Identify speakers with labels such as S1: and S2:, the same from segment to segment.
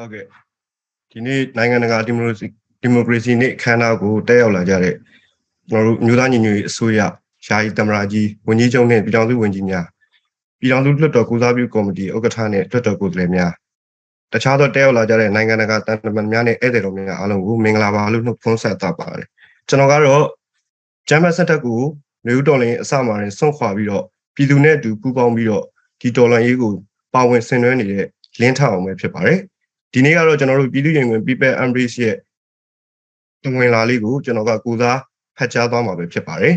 S1: ဟုတ်ကဲ့ဒီနေ့နိုင်ငံတကာဒီမိုကရေစီဒီမိုကရေစီနေ့အခမ်းအနားကိုတက်ရောက်လာကြတဲ့ကျွန်တော်တို့မြို့သားညီညွတ်ရေးအစိုးရယာယီသမ္မတကြီးဝန်ကြီးချုပ်နဲ့ပြည်ထောင်စုဝန်ကြီးများပြည်ထောင်စုလွှတ်တော်ကိုစားပြုကော်မတီဥက္ကဋ္ဌနဲ့လွှတ်တော်ကိုယ်စားလှယ်များတခြားသောတက်ရောက်လာကြတဲ့နိုင်ငံတကာတန်တမန်များနဲ့ဧည့်သည်တော်များအားလုံးကိုမင်္ဂလာပါလို့နှုတ်ခွန်းဆက်သပါတယ်ကျွန်တော်ကတော့ဂျမ်မတ်ဆက်တက်ကိုနေဦးတော်လင်းအစမှာရင်ဆွန့်ခွာပြီးတော့ပြည်သူနဲ့အတူပူးပေါင်းပြီးတော့ဒီတော်လှန်ရေးကိုပါဝင်ဆင်နွှဲနေတဲ့လင်းထအောင်ပဲဖြစ်ပါတယ် ဒီနေ့ကတော့ကျွန်တော်တို့ပြည်သူ့ရင်ဝင် People Embrace ရဲ့တဝင်လာလေးကိုကျွန်တော်ကကိုစားဖတ်ကြားသွားမှာပဲဖြစ်ပါတယ်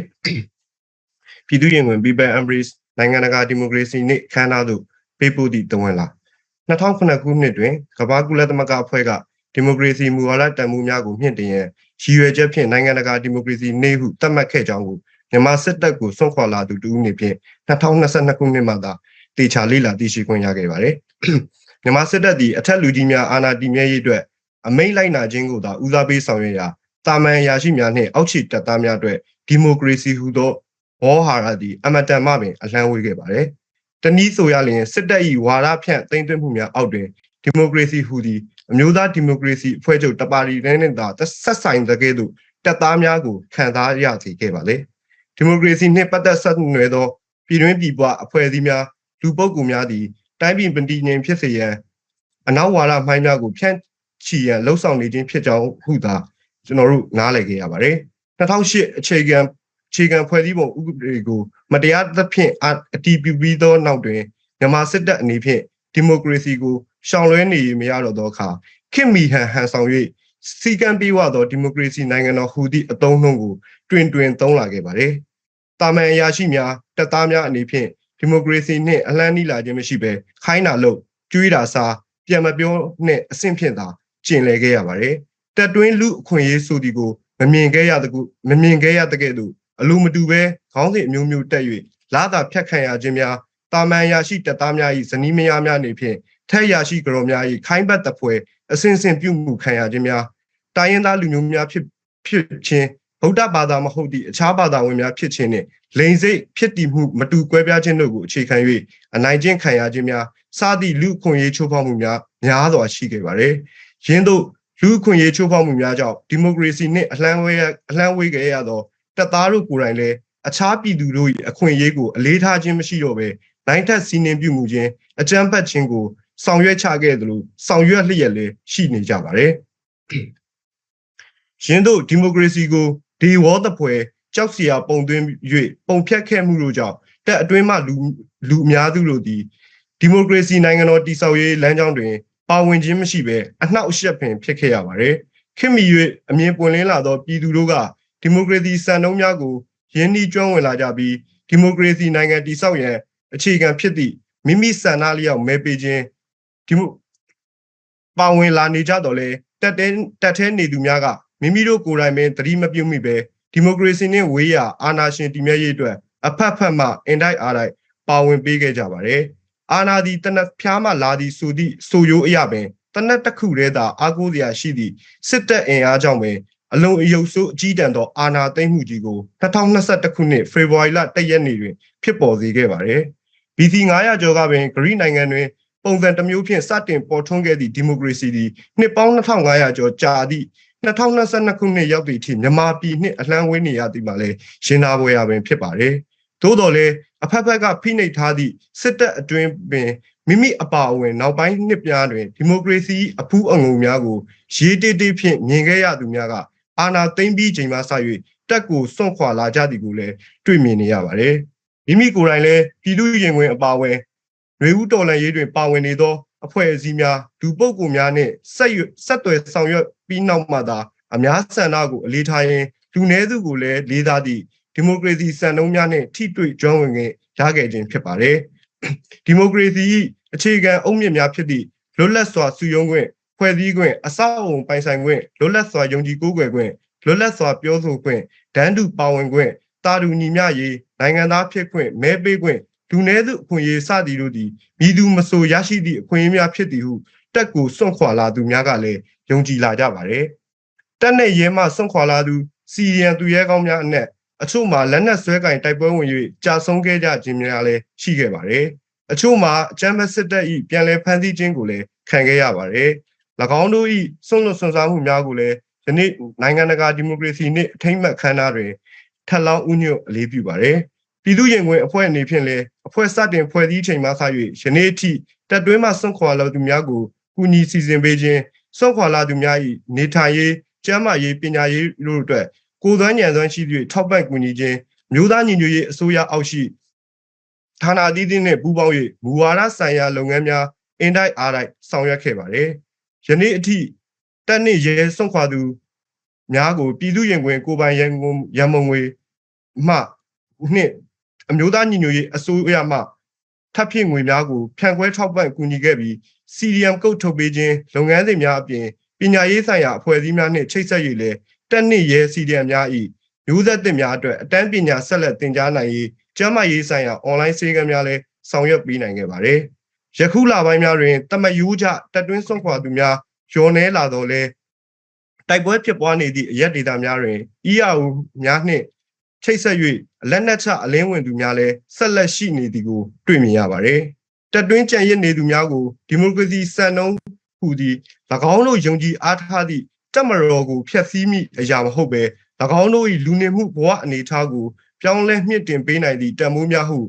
S1: ပြည်သူ့ရင်ဝင် People Embrace နိုင်ငံတကာဒီမိုကရေစီနေ့ခမ်းနားသို့ပေးပို့သည့်တဝင်လာ2009ခုနှစ်တွင်ကမ္ဘာကုလသမဂ္ဂအဖွဲ့ကဒီမိုကရေစီမူဝါဒတန်ဖိုးများကိုမြင့်တင်ရန်ရည်ရွယ်ချက်ဖြင့်နိုင်ငံတကာဒီမိုကရေစီနေ့ဟုသတ်မှတ်ခဲ့ကြောင်းကိုမြန်မာစစ်တပ်ကိုစွန့်ခွာလာသူတူဦးနေဖြင့်2022ခုနှစ်မှာသာတေချာလေးလာသိရှိခွင့်ရခဲ့ပါတယ် မြန်မာစစ်တပ်သည်အထက်လူကြီးများအာဏာတည်မြဲရေးအတွက်အမိန့်လိုက်နာခြင်းကိုသာဦးစားပေးဆောင်ရွက်ရာတာမန်ရာရှိများနှင့်အောက်ခြေတပ်သားများအတွက်ဒီမိုကရေစီဟူသောဘောဟာရသည်အမတန်မှပင်အလန်းဝေးခဲ့ပါတယ်။တနည်းဆိုရလျင်စစ်တပ်၏ဝါဒဖြန့်သိမ်းသွင်းမှုများအောက်တွင်ဒီမိုကရေစီဟူသည်အမျိုးသားဒီမိုကရေစီအဖွဲ့ချုပ်တပါတီနဲ့သာဆက်ဆိုင်တဲ့ကဲ့သို့တပ်သားများကိုခံစားရစေခဲ့ပါလေ။ဒီမိုကရေစီနှင့်ပတ်သက်ဆက်နွယ်သောပြည်တွင်းပြည်ပအဖွဲ့အစည်းများလူပုဂ္ဂိုလ်များသည် တိုင်းပြည်ပဋိဉာဉ်ဖြစ်စေရန်အနောက်ဝါဒမိုင်းများကိုဖြန့်ချီရန်လှုံ့ဆော်နေခြင်းဖြစ်ကြောင်းဟုသာကျွန်တော်တို့နားလည်ခဲ့ရပါတယ်2008အခြေခံအခြေခံဖွဲ့စည်းပုံဥပဒေကိုမတရားသဖြင့်အတည်ပြုပြီးသောနောက်တွင်မြန်မာစစ်တပ်အနေဖြင့်ဒီမိုကရေစီကိုရှောင်လွှဲနေမရတော့သောအခါခင်မီဟန်ဟန်ဆောင်၍စီကံပြေးဝသောဒီမိုကရေစီနိုင်ငံတော်ဟူသည့်အသုံးနှုန်းကိုတွင်တွင်သုံးလာခဲ့ပါတယ်။တာမန်အရာရှိများတပ်သားများအနေဖြင့် ဒီမိုကရေစီနှင့်အလန်းနီးလာခြင်းမရှိဘဲခိုင်းတာလို့ကျွေးတာစားပြန်မပြောနဲ့အဆင့်ဖြင့်သာကျင်လည်ခဲ့ရပါတယ်။တက်တွင်းလူအခွင့်အရေးဆိုဒီကိုမမြင်ခဲ့ရတကူမမြင်ခဲ့ရတဲ့ကဲ့သို့အလိုမတူပဲခေါင်းစဉ်အမျိုးမျိုးတက်၍လာတာဖြတ်ခံရခြင်းများတာမန်ရရှိတပ်သားများ၏ဇနီးမယားများနေဖြင့်ထက်ရရှိကြော်များ၏ခိုင်းဘတ်တပွဲအစဉ်စဉ်ပြုမှုခံရခြင်းများတိုင်းရင်းသားလူမျိုးများဖြစ်ဖြစ်ခြင်း ဗုဒ္ဓဘာသာမဟုတ်သည့်အခြားဘာသာဝင်များဖြစ်ခြင်းနှင့်လိန်စိတ်ဖြစ်တည်မှုမတူကွဲပြားခြင်းတို့ကိုအခြေခံ၍အနိုင်ကျင့်ခံရခြင်းများစသည့်လူခွင့်ရေးချိုးဖောက်မှုများများစွာရှိခဲ့ပါတယ်။ယင်းတို့လူခွင့်ရေးချိုးဖောက်မှုများကြောင့်ဒီမိုကရေစီနှင့်အလှမ်းဝေးအလှမ်းဝေးခဲ့ရသောတပ်သားတို့ကိုယ်တိုင်လည်းအခြားပြည်သူတို့၏အခွင့်အရေးကိုအလေးထားခြင်းမရှိတော့ဘဲနိုင်ထက်စီးနှင်းပြုမှုခြင်းအကြမ်းဖက်ခြင်းကိုဆောင်ရွက်ချခဲ့သလိုဆောင်ရွက်လျက်လည်းရှိနေကြပါတယ်။ယင်းတို့ဒီမိုကရေစီကိုဒီဝေါ်တပွဲကြောက်စရာပုံသွင်း၍ပုံဖြတ်ခဲ့မှုတို့ကြောင့်တက်အတွင်းမှလူလူအများစုတို့သည်ဒီမိုကရေစီနိုင်ငံတော်တည်ဆောက်ရေးလမ်းကြောင်းတွင်ပါဝင်ခြင်းမရှိဘဲအနှောက်အယှက်ပင်ဖြစ်ခဲ့ရပါတယ်။ခင်မီ၍အမြင်ပွင့်လင်းလာသောပြည်သူတို့ကဒီမိုကရေစီစံနှုန်းများကိုရင်းနှီးကျွမ်းဝင်လာကြပြီးဒီမိုကရေစီနိုင်ငံတည်ဆောက်ရန်အခြေခံဖြစ်သည့်မိမိဆန္ဒလျောက်မဲပေးခြင်းဒီမိုပါဝင်လာနေကြတော့လေတက်တဲ့တက်ထဲနေသူများက မိမိတို့ကိုယ်တိုင်ပင်သတိမပြုမိပဲဒီမိုကရေစီနဲ့ဝေးရာအာဏာရှင်တည်မြဲရေးအတွက်အဖက်ဖက်မှအင်တိုက်အားတိုက်ပါဝင်ပေးခဲ့ကြပါတယ်။အာဏာဒီတနက်ဖျားမှလာသည်ဆိုသည့်ဆိုရိုးအရာပင်တနက်တစ်ခုတည်းသာအားကိုးစရာရှိသည့်စစ်တပ်အင်အားကြောင့်ပင်အလုံးအယုပ်ဆိုးအကြီးတန်းသောအာဏာသိမ်းမှုကြီးကို2021ခုနှစ်ဖေဖော်ဝါရီလ1ရက်နေ့တွင်ဖြစ်ပေါ်စေခဲ့ပါတယ်။ BC 900ကျော်ကပင်ဂရိနိုင်ငံတွင်ပုံစံတစ်မျိုးဖြင့်စတင်ပေါ်ထွန်းခဲ့သည့်ဒီမိုကရေစီသည်နှစ်ပေါင်း2500ကျော်ကြာသည့် 2022ခုနှစ်ရောက်သည့်အထိမြန်မာပြည်နှင့်အလှမ်းဝေးနေရသည်မှာလည်းရှင်းသားပွဲရပင်ဖြစ်ပါတယ်။သို့တော်လည်းအဖက်ဖက်ကဖိနှိပ်ထားသည့်စစ်တပ်အတွင်းပင်မိမိအပါအဝင်နောက်ပိုင်းနှစ်ပြားတွင်ဒီမိုကရေစီအဖူးအငုံများကိုရေးတေးတေးဖြင့်မြင်ခဲ့ရသူများကအာဏာသိမ်းပြီးချိန်မှစ၍တက်ကိုစွန့်ခွာလာကြသည်ကိုလည်းတွေ့မြင်နေရပါတယ်။မိမိကိုယ်တိုင်လည်းပြည်သူရင်ဝင်အပါအဝင်ရွေဦးတော်လှန်ရေးတွင်ပါဝင်နေသော အဖွဲ့အစည်းများဒူပုတ်ကူများနှင့်ဆက်ဆက်သွယ်ဆောင်ရွက်ပြီးနောက်မှသာအများဆန္ဒကိုအလေးထားရင်လူနည်းစုကိုလည်းလေးစားသည့်ဒီမိုကရေစီစံနှုန်းများနှင့်ထိတွေ့ကျွမ်းဝင်ခြင်းရခဲ့ခြင်းဖြစ်ပါတယ်။ဒီမိုကရေစီအခြေခံအုတ်မြစ်များဖြစ်သည့်လွတ်လပ်စွာစုယုံခွင့်ဖွဲ့စည်းခွင့်အဆောက်အုံပိုင်ဆိုင်ခွင့်လွတ်လပ်စွာယုံကြည်ကိုးကွယ်ခွင့်လွတ်လပ်စွာပြောဆိုခွင့်ဒန်းတူပါဝင်ခွင့်တာတူညီမျှရေးနိုင်ငံသားဖြစ်ခွင့်မဲပေးခွင့် လူနည်းစုအခွင့်အရေးစသည်တို့သည်မိသူမဆိုရရှိသည့်အခွင့်အရေးများဖြစ်သည်ဟုတက်ကိုစွန့်ခွာလာသူများကလည်းယုံကြည်လာကြပါတယ်။တက်နဲ့ရဲမှစွန့်ခွာလာသူစီရီယန်သူရဲကောင်းများအနက်အချို့မှာလက်နက်ဆွဲကင်တိုက်ပွဲဝင်၍ကြာဆုံးခဲ့ကြခြင်းများလည်းရှိခဲ့ပါတယ်။အချို့မှာအချမ်းမစစ်တပ်၏ပြန်လည်ဖန်ဆီးခြင်းကိုလည်းခံခဲ့ရပါတယ်၎င်းတို့၏ဆွန့်လွတ်ဆွန့်စားမှုများကိုလည်းယနေ့နိုင်ငံတကာဒီမိုကရေစီနှင့်အထိမ့်မှတ်ခမ်းနားတွင်ထပ်လောင်းဥညွတ်အလေးပြုပါရယ် ပြည်သူ့ရင်ဝင်အဖွဲ့အနေဖြင့်လည်းအဖွဲ့စတင်ဖွဲ့စည်းချိန်မှစ၍ယနေ့အထိတက်တွင်းမှဆွန့်ခွာလာသူများကိုကူညီစီစဉ်ပေးခြင်းဆွန့်ခွာလာသူများ၏နေထိုင်ရေးကျန်းမာရေးပညာရေးတို့အတွက်ကိုယ်သွမ်းညံစွမ်းရှိသည့်ထောက်ပံ့ကူညီခြင်းမျိုးသားညီညွတ်ရေးအစိုးရအောက်ရှိဌာနအသီးသီးနှင့်ပူးပေါင်း၍မူဝါဒဆိုင်ရာလုပ်ငန်းများအင်တိုက်အားတိုက်ဆောင်ရွက်ခဲ့ပါတယ်။ယနေ့အထိတက်နှင့်ရဲစွန့်ခွာသူများကိုပြည်သူ့ရင်ခွင်ကိုယ်ပိုင်ရန်ကုန်ရန်မုံငွေမှနှင့် အမျိုးသားညီညွတ်ရေးအစိုးရမှထပ်ဖြည့်ငွေများကိုဖြန့်ခွဲထောက်ပံ့ကူညီခဲ့ပြီး CDM ကုတ်ထုတ်ပေးခြင်းလုပ်ငန်းစဉ်များအပြင်ပညာရေးဆိုင်ရာအဖွဲ့အစည်းများနှင့်ချိတ်ဆက်၍လည်းတက်နှင့်ရဲ CDM များ၏မျိုးဆက်သစ်များအတွက်အတန်းပညာဆက်လက်သင်ကြားနိုင်ရေးကျန်းမာရေးဆိုင်ရာ online ဆေးကမ်းများလည်းဆောင်ရွက်ပေးနိုင်ခဲ့ပါတယ်။ယခုလပိုင်းများတွင်တမယိုးကြတက်တွင်းဆွန့်ခွာသူများလျော်နှဲလာတော့လဲတိုက်ပွဲဖြစ်ပွားနေသည့်အရက်ဒေတာများတွင် EAU များနှင့် ချိတ်ဆက်၍လက်နက်ချအလင်းဝင်သူများလည်းဆက်လက်ရှိနေသည်ကိုတွေ့မြင်ရပါတယ်။တက်တွင်းကြံရစ်နေသူများကိုဒီမိုကရေစီစံနှုန်းဟူသည်၎င်းတို့ယုံကြည်အားထားသည့်တက်မတော်ကိုဖျက်ဆီးမိအရာမဟုတ်ဘဲ၎င်းတို့၏လူနေမှုဘဝအနေအထားကိုပြောင်းလဲမြင့်တင်ပေးနိုင်သည့်တန်မိုးများဟု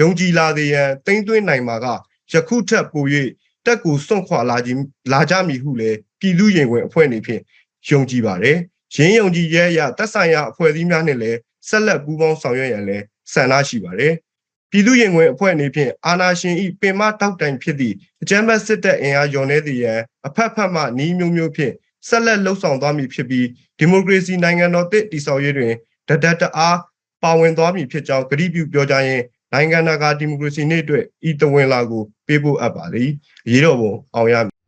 S1: ယုံကြည်လာသည်ရန်တိမ့်သွင်းနိုင်မှာကယခုထက်ပို၍တက်ကိုစွန့်ခွာလာခြင်းလာကြမည်ဟုလည်းပြည်သူရင်ဝင်အဖွဲ့အနေဖြင့်ယုံကြည်ပါတယ်။ရင်းယုံကြည်ရဲ့အရတက်ဆိုင်ရာအဖွဲ့အစည်းများနဲ့လည်း ဆက်လက်ပူးပေါင်းဆောင်ရွက်ရန်လည်းဆန္ဒရှိပါတယ်။ပြည်သူရင်ဝင်အဖွဲ့အနေဖြင့်အာဏာရှင်ဤပင်မတောက်တိုင်ဖြစ်သည့်အကြမ်းဖက်စစ်တပ်အင်အားယုံနေသည့်ရန်အဖက်ဖက်မှနီးမျိုးမျိုးဖြင့်ဆက်လက်လှုပ်ဆောင်သွားမည်ဖြစ်ပြီးဒီမိုကရေစီနိုင်ငံတော်တည်တည်ဆောက်ရေးတွင်တဒတ်တအားပါဝင်သွားမည်ဖြစ်ကြောင်းကတိပြုပြောကြားရင်းနိုင်ငံတကာဒီမိုကရေစီနေ့အတွက်ဤတဝင်လာကိုပေးပို့အပ်ပါသည်။ရေတော်ပုံအောင်ရမည်